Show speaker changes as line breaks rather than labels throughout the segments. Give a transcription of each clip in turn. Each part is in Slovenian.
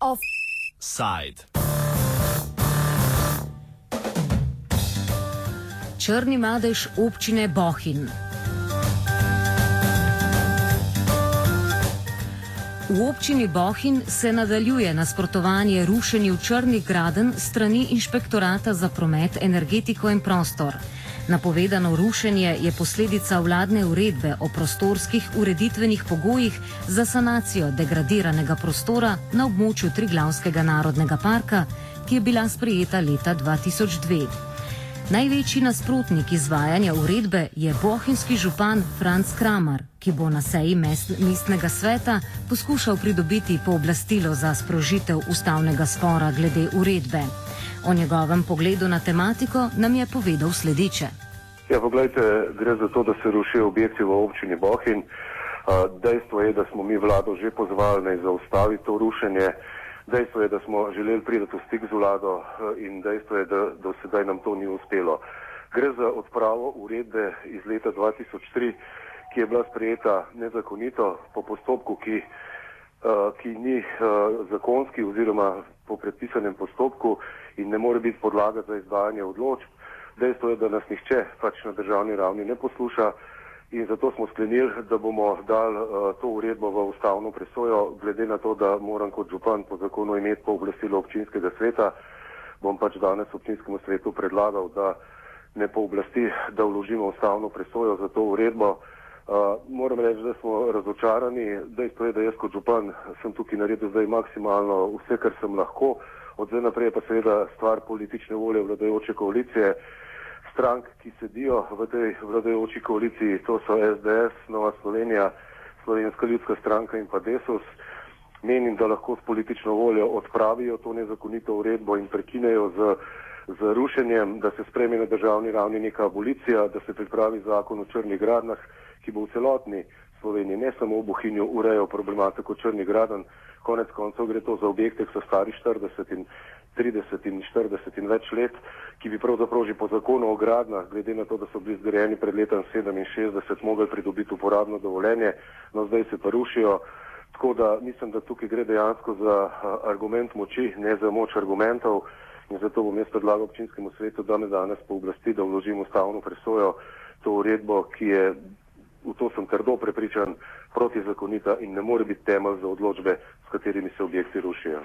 Offside.
Črni madež občine Bohin. V občini Bohin se nadaljuje nasprotovanje rušenju črnih graden strani inšpektorata za promet, energetiko in prostor. Napovedano rušenje je posledica vladne uredbe o prostorskih ureditvenih pogojih za sanacijo degradiranega prostora na območju Triglavskega narodnega parka, ki je bila sprejeta leta 2002. Največji nasprotnik izvajanja uredbe je bohinjski župan Franz Kramer, ki bo na seji mestnega sveta poskušal pridobiti pooblastilo za sprožitev ustavnega spora glede uredbe. O njegovem pogledu na tematiko nam je povedal sledeče.
Ja, pogledajte, gre za to, da se rušijo objekti v občini Bohin. Dejstvo je, da smo mi vlado že pozvali naj zaustavi to rušenje. Dejstvo je, da smo želeli priti v stik z vlado in dejstvo je, da do sedaj nam to ni uspelo. Gre za odpravo uredbe iz leta 2003, ki je bila sprejeta nezakonito po postopku, ki, ki ni zakonski oziroma po predpisanem postopku in ne more biti podlaga za izdajanje odločb. Dejstvo je, da nas nihče pač na državni ravni ne posluša in zato smo sklenili, da bomo dali uh, to uredbo v ustavno presojo, glede na to, da moram kot župan po zakonu imeti pooblastilo občinskega sveta, bom pač danes občinskemu svetu predlagal, da ne pooblasti, da vložimo ustavno presojo za to uredbo. Uh, moram reči, da smo razočarani. Dejstvo je, da jaz kot župan sem tukaj naredil zdaj maksimalno vse, kar sem lahko. Od zdaj naprej pa seveda stvar politične volje vladajoče koalicije strank, ki sedijo v tej vladajoči koaliciji, to so SDS, Nova Slovenija, Slovenska ljudska stranka in pa Desus. Menim, da lahko s politično voljo odpravijo to nezakonito uredbo in prekinejo z, z rušenjem, da se spreme na državni ravni neka abolicija, da se pripravi zakon o črnih gradnah, ki bo v celotni Sloveniji, ne samo v Bohinju, urejal problematiko črnih graden. Konec koncev gre to za objekte, ki so stari 40 in 30 in 40 in več let, ki bi pravzaprav že po zakonu o gradnah, glede na to, da so bili zgrajeni pred letom 67, mogli pridobiti uporabno dovoljenje, no zdaj se pa rušijo. Tako da mislim, da tukaj gre dejansko za argument moči, ne za moč argumentov in zato bom jaz predlagal občinskemu svetu, da me danes pooblasti, da vložimo stavno presojo to uredbo, ki je, v to sem trdo prepričan, protizakonita in ne more biti temelj za odločbe, s katerimi se objekti rušijo.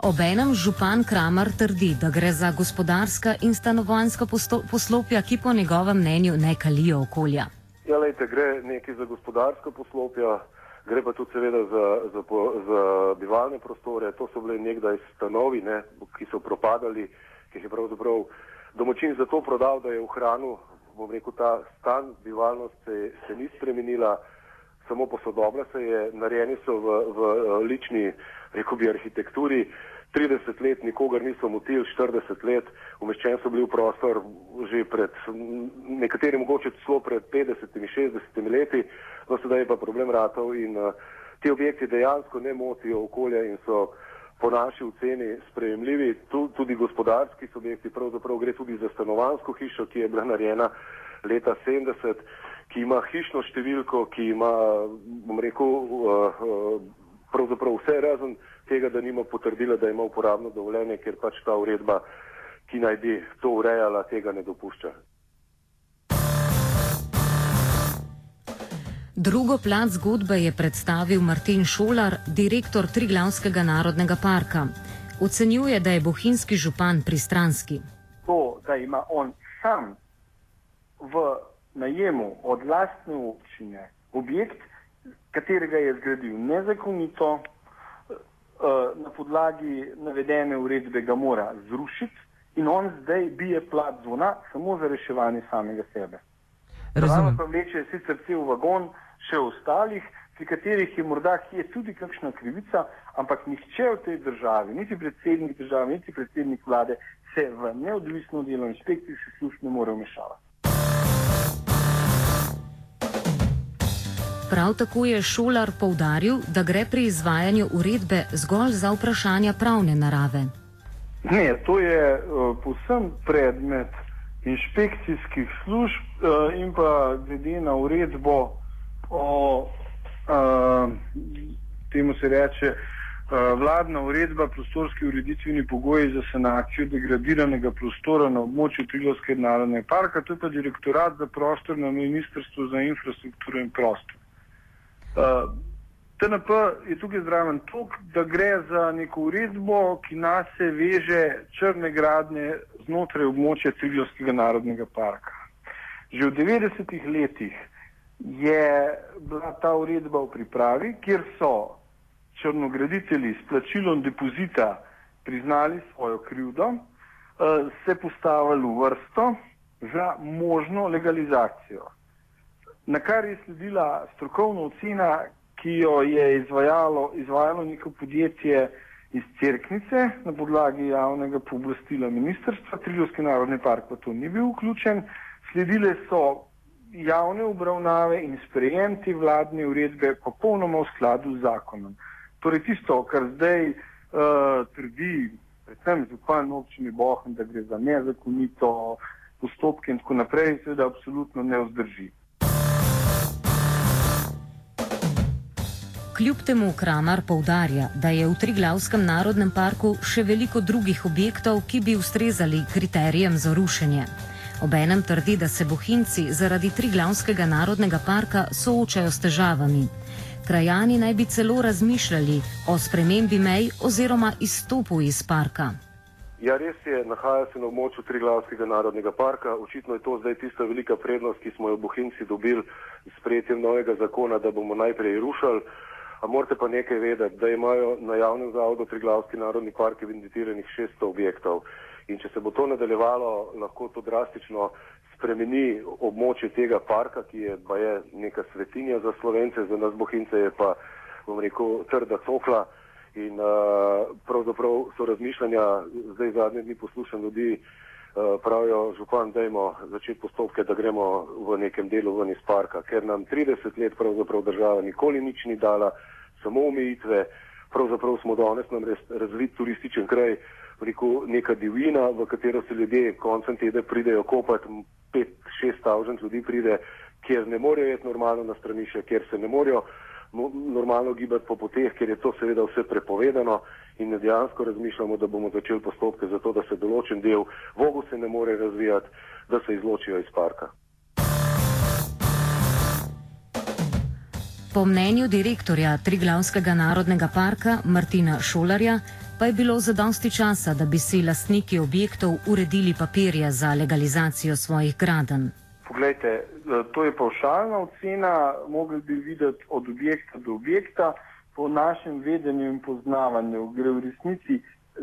Obenem župan Kramer trdi, da gre za gospodarska in stanovanska poslopja, ki po njegovem mnenju ne kalijo okolja.
Ja, lejte, gre nekaj za gospodarska poslopja, gre pa tudi seveda za, za, za bivalne prostore. To so bile nekdaj stanovi, ne, ki so propadali, ki jih je pravzaprav domočin zato prodal, da je v hranu, bom rekel, ta stan, bivalnost se, se ni spremenila, samo posodobila se je, narejeni so v, v lični, rekel bi, arhitekturi. 30 let nikogar niso motili, 40 let, umeščen so bili v prostor že pred, nekateri mogoče celo pred 50, 60 leti, no sedaj je pa problem ratov in uh, ti objekti dejansko ne motijo okolja in so po naši oceni sprejemljivi, tudi gospodarski subjekti, pravzaprav gre tudi za stanovansko hišo, ki je bila narejena leta 70, ki ima hišno številko, ki ima, bom rekel, uh, uh, pravzaprav vse razen tega, da nima potrdila, da ima uporabno dovoljenje, ker pač ta uredba, ki naj bi to urejala, tega ne dopušča.
Drugo plat zgodbe je predstavil Martin Šolar, direktor Triglavskega narodnega parka. Ocenjuje, da je bohinjski župan pristranski.
To, da ima on sam v najemu od lastne občine objekt, katerega je zgradil nezakonito, Eh, na podlagi navedene uredbe ga mora zrušiti in on zdaj bije plat zvona samo za reševanje samega sebe. Razumem. Pa vleče sicer cel vagon še ostalih, pri katerih je morda kje tudi kakšna krivica, ampak nihče v tej državi, niti predsednik države, niti predsednik vlade se v neodvisno delo inšpekcijskih služb ne more vmešavati.
Prav tako je šolar povdaril, da gre pri izvajanju uredbe zgolj za vprašanja pravne narave.
Ne, to je uh, posem predmet inšpekcijskih služb uh, in pa glede na uredbo o uh, temu se reče uh, vladna uredba prostorski ureditveni pogoji za sanacijo degradiranega prostora na območju Trilovske narodne parka, to je pa direktorat za prostor na Ministrstvu za infrastrukturo in prostor. Uh, TNP je tukaj zraven tok, da gre za neko uredbo, ki nas se veže črne gradnje znotraj območja Triljovskega narodnega parka. Že v 90-ih letih je bila ta uredba v pripravi, kjer so črnograditelji s plačilom depozita priznali svojo krivdo, eh, se postavili v vrsto za možno legalizacijo. Na kar je sledila strokovna ocena, ki jo je izvajalo, izvajalo neko podjetje iz Cerknice na podlagi javnega pooblastila ministrstva, Triljovski narodni park pa to ni bil vključen. Sledile so javne obravnave in sprejem te vladne uredbe popolnoma v skladu z zakonom. Torej tisto, kar zdaj uh, trdi predvsem župan občine Bohen, da gre za nezakonito postopke in tako naprej, seveda absolutno ne vzdrži.
Kljub temu Kramar povdarja, da je v Triglavskem narodnem parku še veliko drugih objektov, ki bi ustrezali kriterijem za rušenje. Obenem trdi, da se bohinci zaradi Triglavskega narodnega parka soočajo s težavami. Krajani naj bi celo razmišljali o spremembi mej oziroma izstopu iz parka.
Ja, res je, nahaja se na območju Triglavskega narodnega parka. Očitno je to zdaj tista velika prednost, ki smo jo bohinci dobili s sprejetjem novega zakona, da bomo najprej rušali. A morate pa nekaj vedeti, da imajo na javnem zavodu Triglavski narodni park evidentiranih 600 objektov. In če se bo to nadaljevalo, lahko to drastično spremeni območje tega parka, ki je, je neka svetinja za slovence, za nas bohince je pa, bom rekel, trda cokla. In uh, pravzaprav so razmišljanja, zdaj zadnje dni poslušam ljudi, uh, pravijo, župan, dajmo začeti postopke, da gremo v nekem delu ven iz parka, ker nam 30 let pravzaprav država nikoli nič ni dala, samo omejitve, pravzaprav smo danes nam res razvit turističen kraj, rekel, neka divina, v katero se ljudje koncem tedna pridejo kopati, pet, šest tavžent ljudi pride, kjer ne morejo jeti normalno na stranišče, kjer se ne morejo normalno gibati po poteh, ker je to seveda vse prepovedano in dejansko razmišljamo, da bomo začeli postopke za to, da se določen del vogu se ne more razvijati, da se izločijo iz parka.
Po mnenju direktorja Triglavskega narodnega parka Martina Šolarja pa je bilo zadosti časa, da bi si lastniki objektov uredili papirje za legalizacijo svojih graden.
Poglejte, to je paušalna ocena, mogli bi videti od objekta do objekta. Po našem vedenju in poznavanju gre v resnici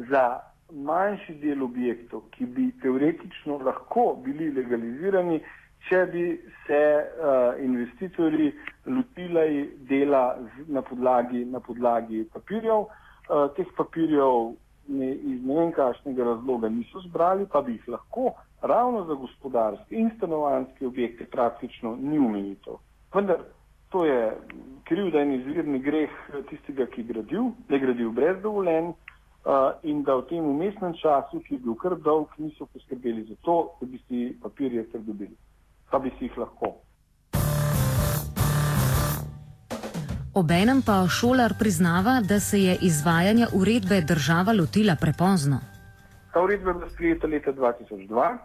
za manjši del objektov, ki bi teoretično lahko bili legalizirani, če bi se uh, investitorji lotili dela z, na, podlagi, na podlagi papirjev. Uh, teh papirjev ne, iz ne vem kakšnega razloga niso zbrali, pa bi jih lahko ravno za gospodarske in stanovanske objekte praktično ni umenitev. Vendar to je krivda in izvirni greh tistega, ki je gradil, da je gradil brez dovoljenj. Uh, in da v tem umestnem času, ki je bil kar dolg, niso poskrbeli za to, da bi si papirje pridobili pa bi si jih lahko.
Obenem pa šolar priznava, da se je izvajanja uredbe država lotila prepozno.
Ta uredba je bila sprejeta leta 2002.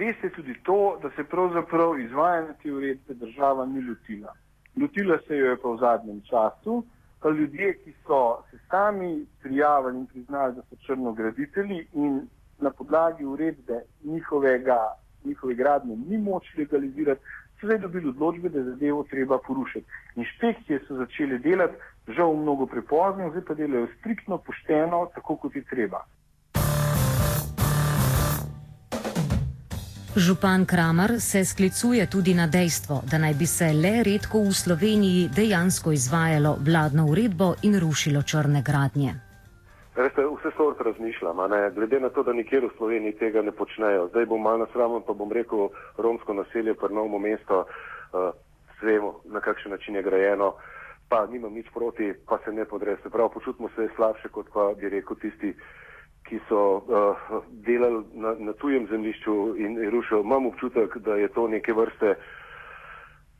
Res je tudi to, da se pravzaprav izvajanja te uredbe država ni lotila. Lotila se jo je pa v zadnjem času, pa ljudje, ki so se sami prijavili in priznali, da so črnograditelji in na podlagi uredbe njihovega njihove gradnje ni moč legalizirati, so zdaj dobili odločbe, da je zadevo treba porušiti. Inšpekcije so začele delati, žal mnogo prepozno, zdaj pa delajo striktno, pošteno, tako kot je treba.
Župan Kramer se sklicuje tudi na dejstvo, da naj bi se le redko v Sloveniji dejansko izvajalo vladno uredbo in rušilo črne gradnje.
Veste, vse sort razmišljam, glede na to, da nikjer v Sloveniji tega ne počnejo. Zdaj bom malo nasramen, pa bom rekel, romsko naselje, pa novo mesto, uh, vemo, na kakšen način je grajeno, pa nimam nič proti, pa se ne podre. Se pravi, počutimo se slabše, kot pa bi rekel tisti, ki so uh, delali na, na tujem zemljišču in rušili. Imam občutek, da je to neke vrste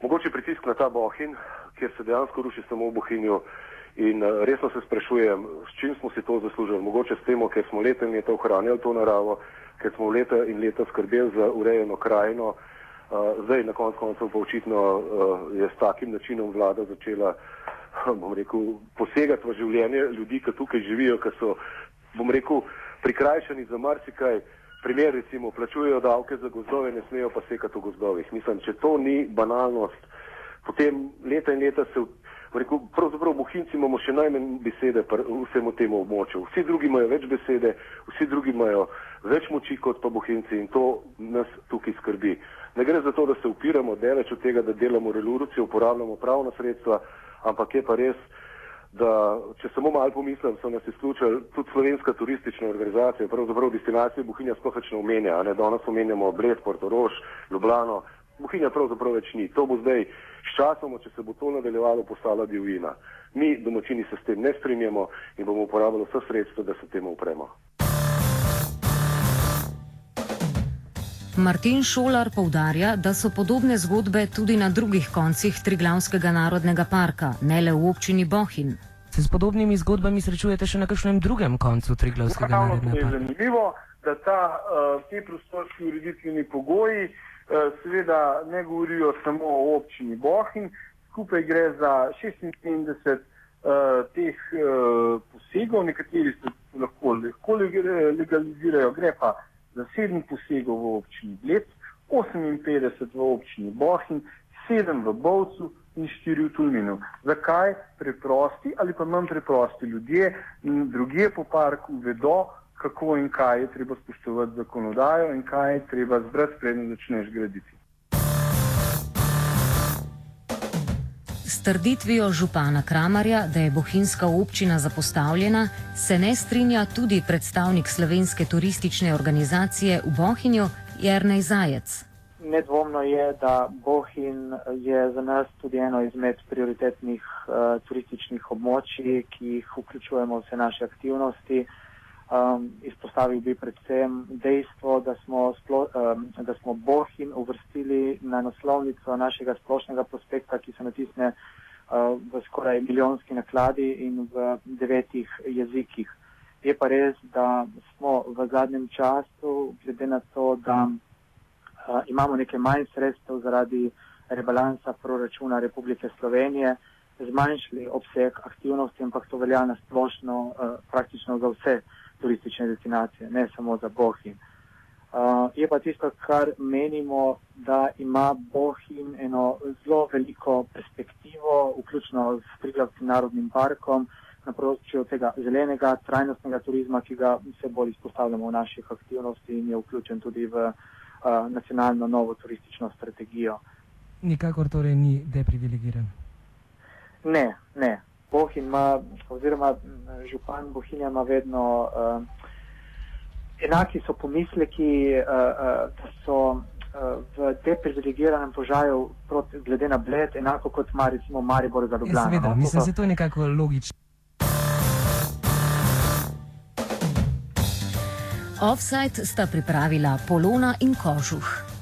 mogoče pritisk na ta bohin, kjer se dejansko ruši samo v bohinju. In uh, resno se sprašujem, s čim smo si to zaslužili. Mogoče s tem, ker smo leta in leta ohranjali to naravo, ker smo leta in leta skrbeli za urejeno krajino. Uh, zdaj, na koncu koncev, pa očitno uh, je s takim načinom vlada začela, bom rekel, posegati v življenje ljudi, ki tukaj živijo, ki so bom rekel, prikrajšani za marsikaj. Primer, recimo, plačujejo davke za gozdove, ne smejo pa sekati v gozdovih. Mislim, če to ni banalnost, potem leta in leta se, rekel, pravzaprav Bohinci imamo še najmanj besede vsemu temu območju. Vsi drugi imajo več besede, vsi drugi imajo več moči kot pa Bohinci in to nas tukaj skrbi. Ne gre za to, da se upiramo deleč od tega, da delamo relurucijo, uporabljamo pravna sredstva, ampak je pa res, da če samo malo pomislim, so nas izključili tudi slovenska turistična organizacija, pravzaprav destinacije Bohinja sploh več ne omenja, ne danes omenjamo Bled, Portorož, Ljubljano, Bohinja pravzaprav več ni. To bo zdaj s časom, če se bo to nadaljevalo, postala divjina. Mi, domačini, se s tem ne strinjamo in bomo uporabljali vse sredstva, da se temu upremo.
Martin Šolar povdarja, da so podobne zgodbe tudi na drugih koncih Triglavskega narodnega parka, ne le v občini Bohin.
Se s podobnimi zgodbami srečujete še na kakšnem drugem koncu Triglavskega narodnega parka?
Zanimivo je, da ta, uh, te prostorski ureditveni pogoji uh, seveda ne govorijo samo o občini Bohin, skupaj gre za 76 uh, teh uh, posegov, nekateri se lahko, lahko legalizirajo, gre pa za sedem posegov v občini Bled, 58 v občini Bohin, sedem v Bovcu in štiri v Tulminu. Zakaj? Preprosti ali pa manj preprosti ljudje in druge po parku vedo, kako in kaj je treba spoštovati zakonodajo in kaj je treba zbrati, preden začneš graditi.
S trditvijo župana Kramarja, da je bohinjska občina zapostavljena, se ne strinja tudi predstavnik slovenske turistične organizacije v Bohinju, Jrnej Zajec.
Nedvomno je, da Bohin je za nas tudi eno izmed prioritetnih uh, turističnih območij, ki jih vključujemo vse naše aktivnosti. Um, izpostavil bi predvsem dejstvo, da smo, splo, um, da smo Bohin uvrstili na naslovnico našega splošnega prospekta, ki se natisne uh, v skoraj milijonski nakladi in v devetih jezikih. Je pa res, da smo v zadnjem času, glede na to, da uh, imamo nekaj manj sredstev zaradi rebalansa proračuna Republike Slovenije, zmanjšali obseg aktivnosti, ampak to velja na splošno uh, praktično za vse turistične destinacije, ne samo za Bohin. Uh, je pa tisto, kar menimo, da ima Bohin eno zelo veliko perspektivo, vključno s Triglavskim narodnim parkom, na področju tega zelenega, trajnostnega turizma, ki ga vse bolj izpostavljamo v naših aktivnosti in je vključen tudi v uh, nacionalno novo turistično strategijo.
Nikakor torej ni deprivilegiran.
Ne, ne. Bohin ima, oziroma župan Bohinja ima vedno uh, enaki so pomisleki, uh, uh, da so uh, v deprivilegiranem položaju glede na bled, enako kot ima recimo Maribor za Ljubljano.
Ja, seveda, mislim, da je to nekako logično.
Offside sta pripravila Polona in Kožuh.